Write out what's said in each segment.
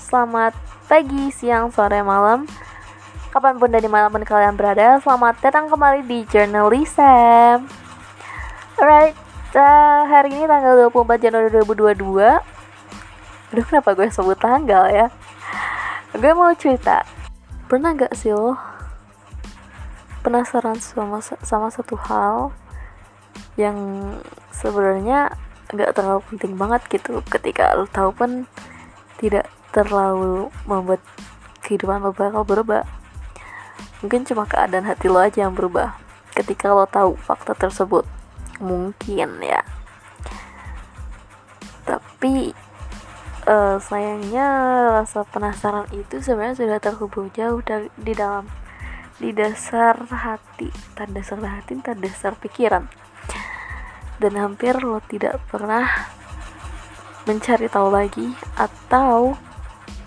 selamat pagi, siang, sore, malam. Kapan pun dan di mana pun kalian berada Selamat datang kembali di Journalism Alright, uh, hari ini tanggal 24 Januari 2022 Aduh kenapa gue sebut tanggal ya? Gue mau cerita. Pernah gak sih lo penasaran sama, sama satu hal yang sebenarnya nggak terlalu penting banget gitu ketika lo tahu pun tidak terlalu membuat kehidupan lo bakal berubah. Mungkin cuma keadaan hati lo aja yang berubah ketika lo tahu fakta tersebut. Mungkin ya. Tapi uh, sayangnya rasa penasaran itu sebenarnya sudah terhubung jauh dari di dalam di dasar hati. Tanda dasar hati tanda dasar pikiran. Dan hampir lo tidak pernah mencari tahu lagi atau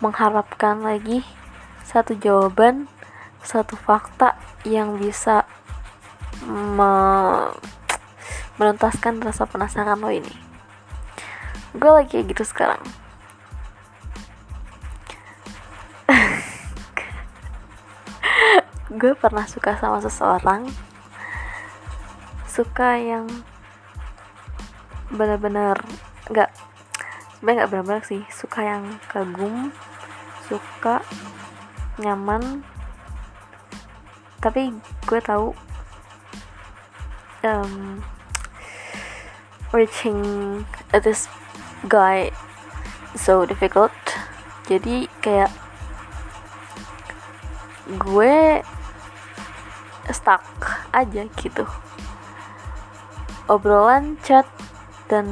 mengharapkan lagi satu jawaban, satu fakta yang bisa me menuntaskan rasa penasaran lo ini. Gue lagi kayak gitu sekarang. gue pernah suka sama seseorang suka yang benar-benar nggak sebenarnya nggak benar-benar sih suka yang kagum suka nyaman. Tapi gue tahu um, reaching this guy so difficult. Jadi kayak gue stuck aja gitu. Obrolan chat dan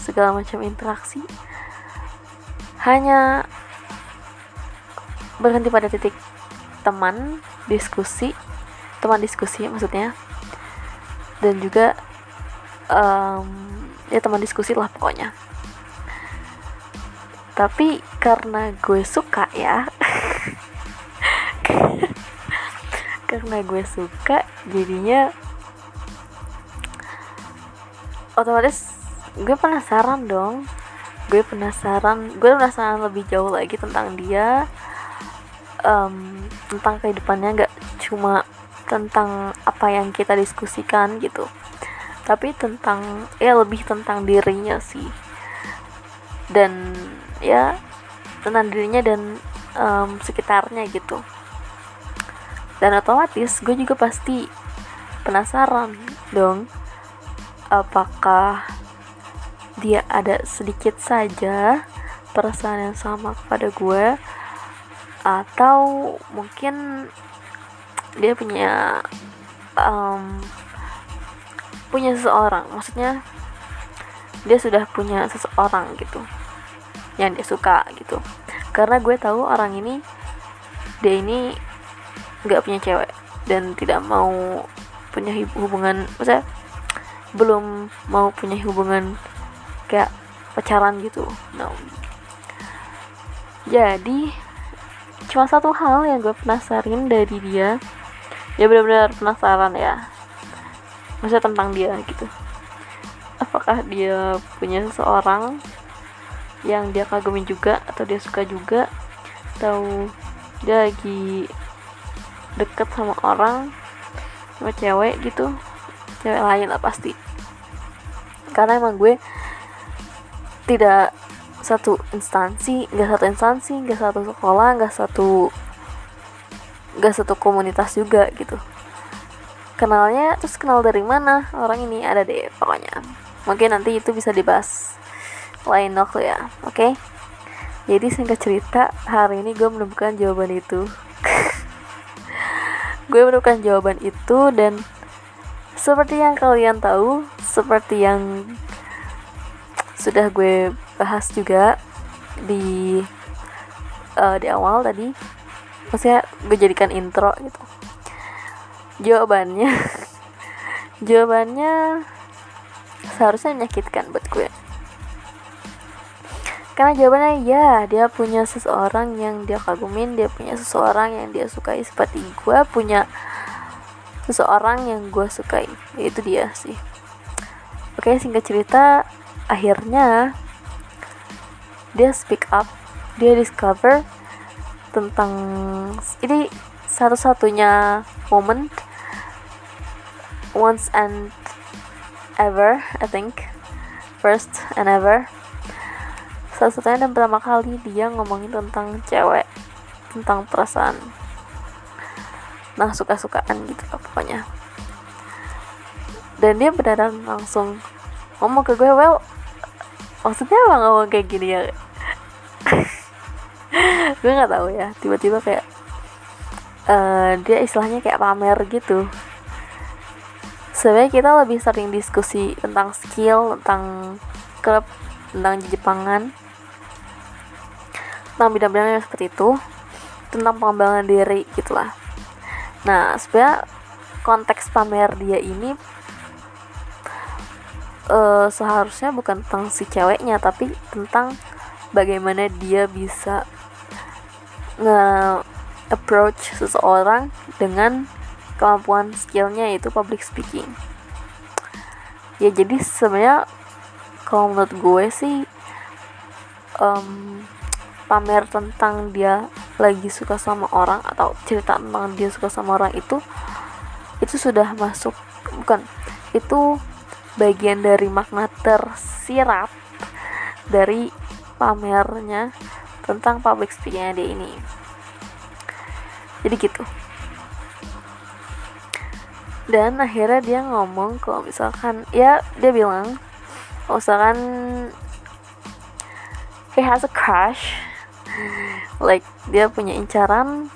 segala macam interaksi. Hanya berhenti pada titik teman diskusi teman diskusi maksudnya. Dan juga um, ya teman diskusi lah pokoknya. Tapi karena gue suka ya karena gue suka jadinya otomatis gue penasaran dong. Gue penasaran gue penasaran lebih jauh lagi tentang dia um, tentang kehidupannya nggak cuma tentang apa yang kita diskusikan gitu. Tapi tentang ya lebih tentang dirinya sih. Dan ya tentang dirinya dan um, sekitarnya gitu. Dan otomatis gue juga pasti penasaran dong apakah dia ada sedikit saja perasaan yang sama kepada gue atau mungkin dia punya um, punya seseorang. Maksudnya dia sudah punya seseorang gitu yang dia suka gitu. Karena gue tahu orang ini dia ini nggak punya cewek dan tidak mau punya hubungan maksudnya belum mau punya hubungan kayak pacaran gitu. No jadi cuma satu hal yang gue penasarin dari dia. Ya benar-benar penasaran ya. Maksudnya tentang dia gitu. Apakah dia punya seseorang yang dia kagumi juga atau dia suka juga atau dia lagi deket sama orang sama cewek gitu. Cewek lain lah pasti. Karena emang gue tidak satu instansi nggak satu instansi nggak satu sekolah nggak satu nggak satu komunitas juga gitu. Kenalnya terus kenal dari mana? Orang ini ada deh pokoknya. Mungkin nanti itu bisa dibahas lain waktu ya oke? Okay? jadi singkat cerita hari ini gue menemukan jawaban itu. Gue menemukan jawaban itu dan seperti yang kalian tahu seperti yang sudah gue bahas juga di uh, di awal tadi. Maksudnya gue jadikan intro gitu. Jawabannya jawabannya seharusnya menyakitkan buat gue. Karena jawabannya ya dia punya seseorang yang dia kagumin dia punya seseorang yang dia sukai. Seperti gue punya seseorang yang gue sukai. Itu dia sih. Oke singkat cerita akhirnya dia speak up. Dia discover tentang ini satu-satunya moment once and ever I think. First and ever. Satu-satunya dan pertama kali dia ngomongin tentang cewek tentang perasaan. Nah suka-sukaan gitu lah pokoknya. Dan dia beneran langsung ngomong ke gue well maksudnya apa ngomong kayak gini ya gue nggak tahu ya tiba-tiba kayak uh, dia istilahnya kayak pamer gitu. Sebenarnya kita lebih sering diskusi tentang skill tentang klub tentang Jepangan. Tentang bidang-bidang yang seperti itu tentang pengembangan diri gitulah. Nah sebenarnya konteks pamer dia ini uh, seharusnya bukan tentang si ceweknya tapi tentang bagaimana dia bisa nge approach seseorang dengan kemampuan skillnya yaitu public speaking. Ya jadi sebenarnya kalau menurut gue sih um, pamer tentang dia lagi suka sama orang atau cerita tentang dia suka sama orang itu itu sudah masuk bukan itu bagian dari makna tersirat dari pamernya tentang public speakingnya dia ini. Jadi gitu. Dan akhirnya dia ngomong kalau misalkan ya dia bilang misalkan he has a crush like dia punya incaran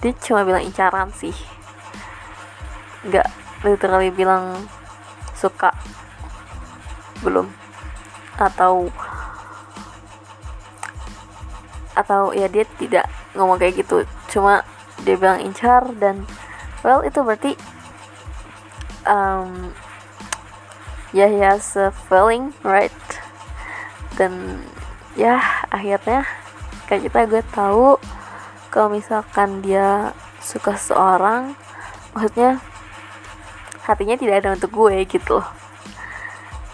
dia cuma bilang incaran sih. Nggak literally bilang suka? Belum. Atau atau ya dia tidak ngomong kayak gitu. Cuma dia bilang incar dan well itu berarti um, ya yeah, he has a feeling right? Dan ya akhirnya kayak kita gue tahu kalau misalkan dia suka seorang maksudnya hatinya tidak ada untuk gue gitu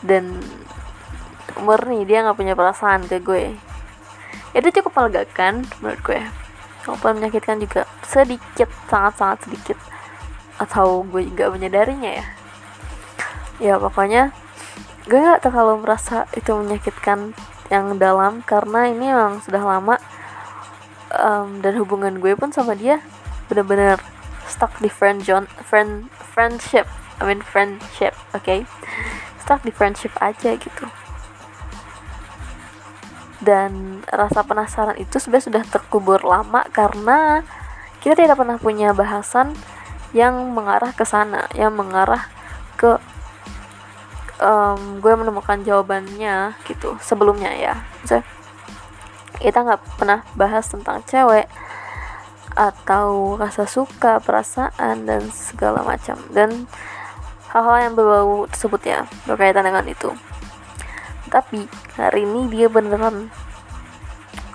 dan murni dia nggak punya perasaan ke gue. Itu cukup melegakan menurut gue. Walaupun menyakitkan juga. Sedikit sangat-sangat sedikit. Atau gue juga menyadarinya ya. Ya pokoknya gue gak terlalu merasa itu menyakitkan yang dalam. Karena ini memang sudah lama um, dan hubungan gue pun sama dia bener-bener stuck di friend John friend friendship I mean friendship oke okay? stuck di friendship aja gitu. Dan rasa penasaran itu sebenarnya sudah terkubur lama karena kita tidak pernah punya bahasan yang mengarah ke sana yang mengarah ke um, gue menemukan jawabannya gitu sebelumnya ya. So, kita nggak pernah bahas tentang cewek atau rasa suka perasaan dan segala macam. Dan hal-hal yang berbau tersebut ya berkaitan dengan itu. Tapi hari ini dia beneran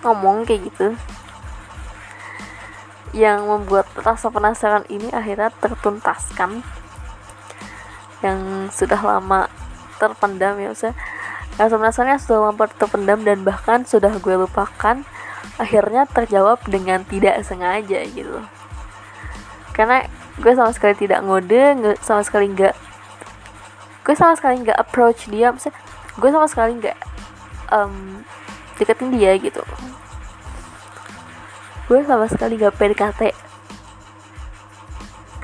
ngomong kayak gitu. Yang membuat rasa penasaran ini akhirnya tertuntaskan. Yang sudah lama terpendam ya maksudnya rasa penasarannya sudah lama terpendam dan bahkan sudah gue lupakan akhirnya terjawab dengan tidak sengaja gitu. Karena gue sama sekali tidak ngode sama sekali nggak gue sama sekali nggak approach dia maksudnya gue sama sekali nggak um, deketin dia gitu. Gue sama sekali nggak PDKT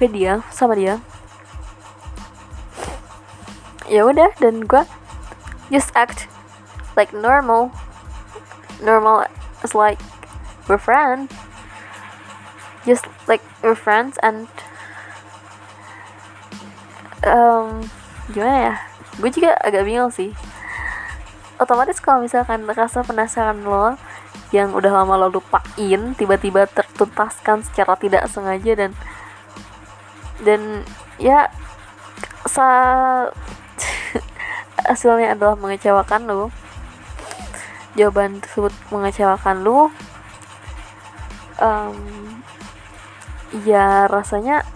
ke dia sama dia. Ya udah dan gue just act like normal. Normal as like we're friends. Just like we're friends and um, gimana ya? Gue juga agak bingung sih. Otomatis kalau misalkan rasa penasaran lo yang udah lama lo lupain tiba-tiba tertuntaskan secara tidak sengaja dan dan ya sa hasilnya adalah mengecewakan lu jawaban tersebut mengecewakan lu um, ya rasanya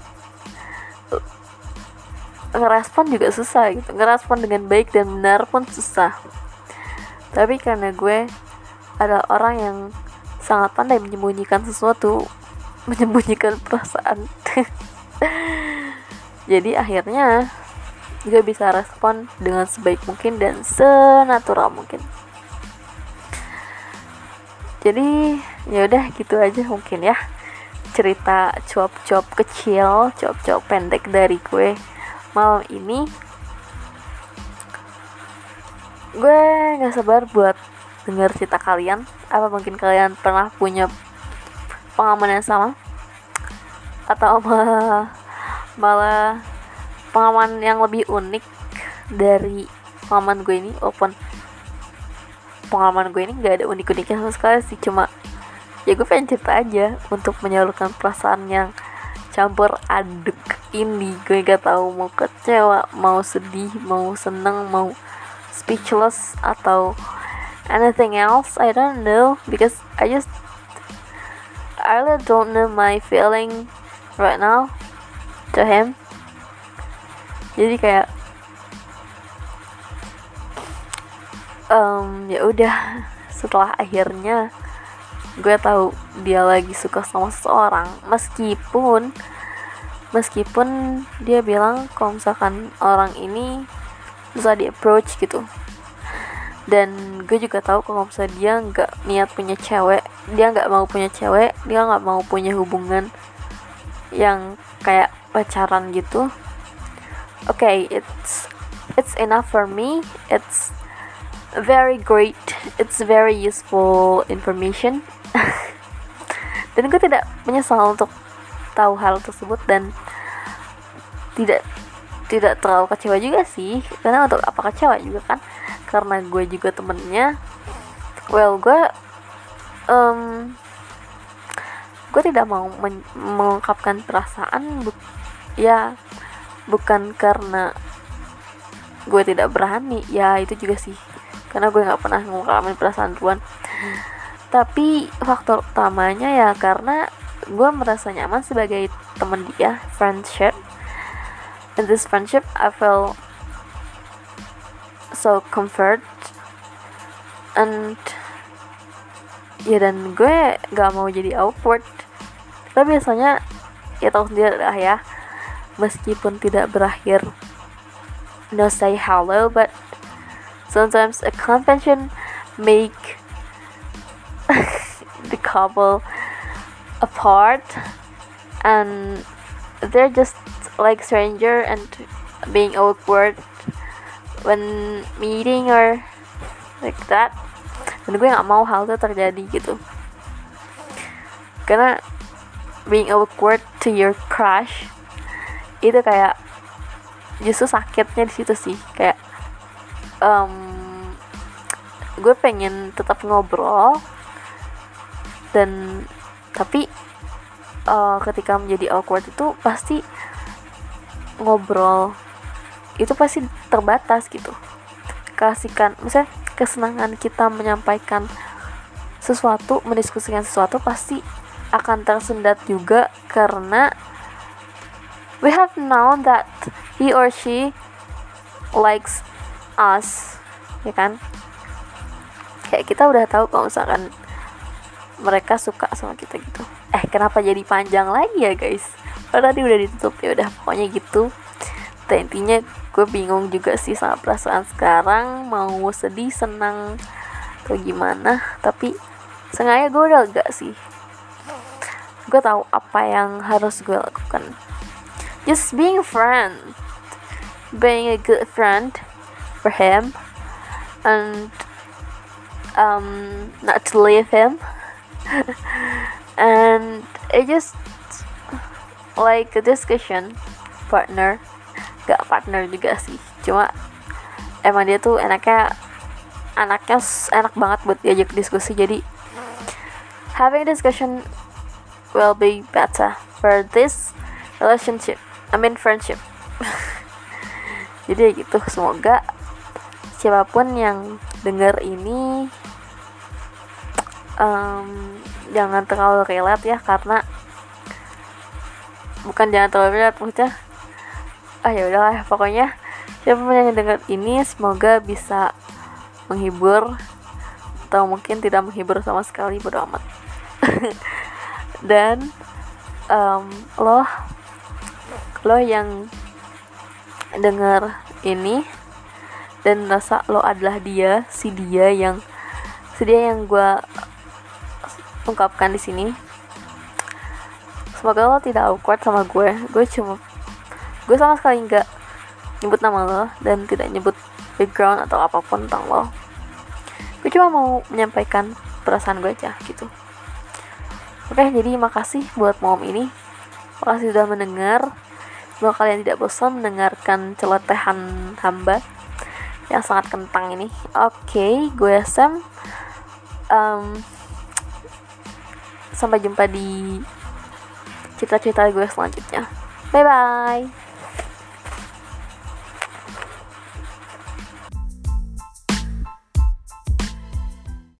ngerespon juga susah gitu. Ngerespon dengan baik dan benar pun susah. Tapi karena gue ada orang yang sangat pandai menyembunyikan sesuatu menyembunyikan perasaan. Jadi akhirnya gue bisa respon dengan sebaik mungkin dan senatural mungkin. Jadi ya udah gitu aja mungkin ya. Cerita cuap-cuap kecil cuap-cuap pendek dari gue malam ini gue nggak sabar buat dengar cerita kalian. Apa mungkin kalian pernah punya pengalaman yang sama? Atau malah malah pengalaman yang lebih unik dari pengalaman gue ini? Walaupun pengalaman gue ini nggak ada unik-uniknya sama sekali sih cuma ya gue pengen cerita aja untuk menyalurkan perasaan yang campur aduk. Ini gue gak tahu mau kecewa mau sedih mau seneng mau speechless atau anything else I don't know because I just I really don't know my feeling right now to him. Jadi kayak um, ya udah setelah akhirnya gue tahu dia lagi suka sama seseorang meskipun meskipun dia bilang kalau misalkan orang ini bisa di approach gitu. Dan gue juga tahu kalau misalnya dia nggak niat punya cewek dia nggak mau punya cewek dia nggak mau punya hubungan yang kayak pacaran gitu. Oke okay, it's it's enough for me. It's very great. It's very useful information dan gue tidak menyesal untuk tahu hal tersebut dan tidak tidak terlalu kecewa juga sih. Karena untuk apa kecewa juga kan? Karena gue juga temennya. Well gue um, gue tidak mau men mengungkapkan perasaan bu ya bukan karena gue tidak berani. Ya itu juga sih. Karena gue nggak pernah mengungkapkan perasaan duluan tapi faktor utamanya ya karena gue merasa nyaman sebagai teman dia friendship. In this friendship I feel so comfort. And ya dan gue gak mau jadi awkward. Kita biasanya ya tahu sendiri lah ya meskipun tidak berakhir no say hello but sometimes a convention make the couple apart and they're just like stranger and being awkward when meeting or like that. Dan gue nggak mau hal itu terjadi gitu. Karena being awkward to your crush itu kayak justru sakitnya di situ sih. Kayak um, gue pengen tetap ngobrol dan tapi uh, ketika menjadi awkward itu pasti ngobrol itu pasti terbatas gitu. Kasihkan misalnya kesenangan kita menyampaikan sesuatu mendiskusikan sesuatu pasti akan tersendat juga karena we have known that he or she likes us ya kan? Kayak kita udah tahu kalau misalkan mereka suka sama kita gitu. Eh kenapa jadi panjang lagi ya guys? Padahal tadi udah ditutup ya udah pokoknya gitu. Dan intinya gue bingung juga sih sama perasaan sekarang mau sedih senang atau gimana. Tapi sengaja gue udah lega sih. Gue tahu apa yang harus gue lakukan. Just being friend. Being a good friend for him. And um not to leave him and it just like a discussion partner. Gak partner juga sih cuma emang dia tuh enaknya anaknya enak banget buat diajak diskusi jadi having discussion will be better for this relationship I mean friendship. Jadi gitu semoga siapa pun yang dengar ini um, jangan terlalu relate ya karena bukan jangan terlalu berat maksudnya ah ya udahlah pokoknya siapa yang dengar ini semoga bisa menghibur atau mungkin tidak menghibur sama sekali bodo amat. Dan um, lo lo yang denger ini dan rasa lo adalah dia si dia yang si dia yang gue ungkapkan di sini. Semoga lo tidak awkward sama gue. Gue cuma gue sama sekali nggak nyebut nama lo dan tidak nyebut background atau apa pun tentang lo. Gue cuma mau menyampaikan perasaan gue aja gitu. Oke jadi makasih buat mom ini. Makasih sudah mendengar semoga kalian tidak bosan mendengarkan celotehan hamba yang sangat kentang ini. Oke gue Sam. Um, sampai jumpa di cerita-cerita gue selanjutnya. Bye bye